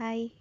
Hai.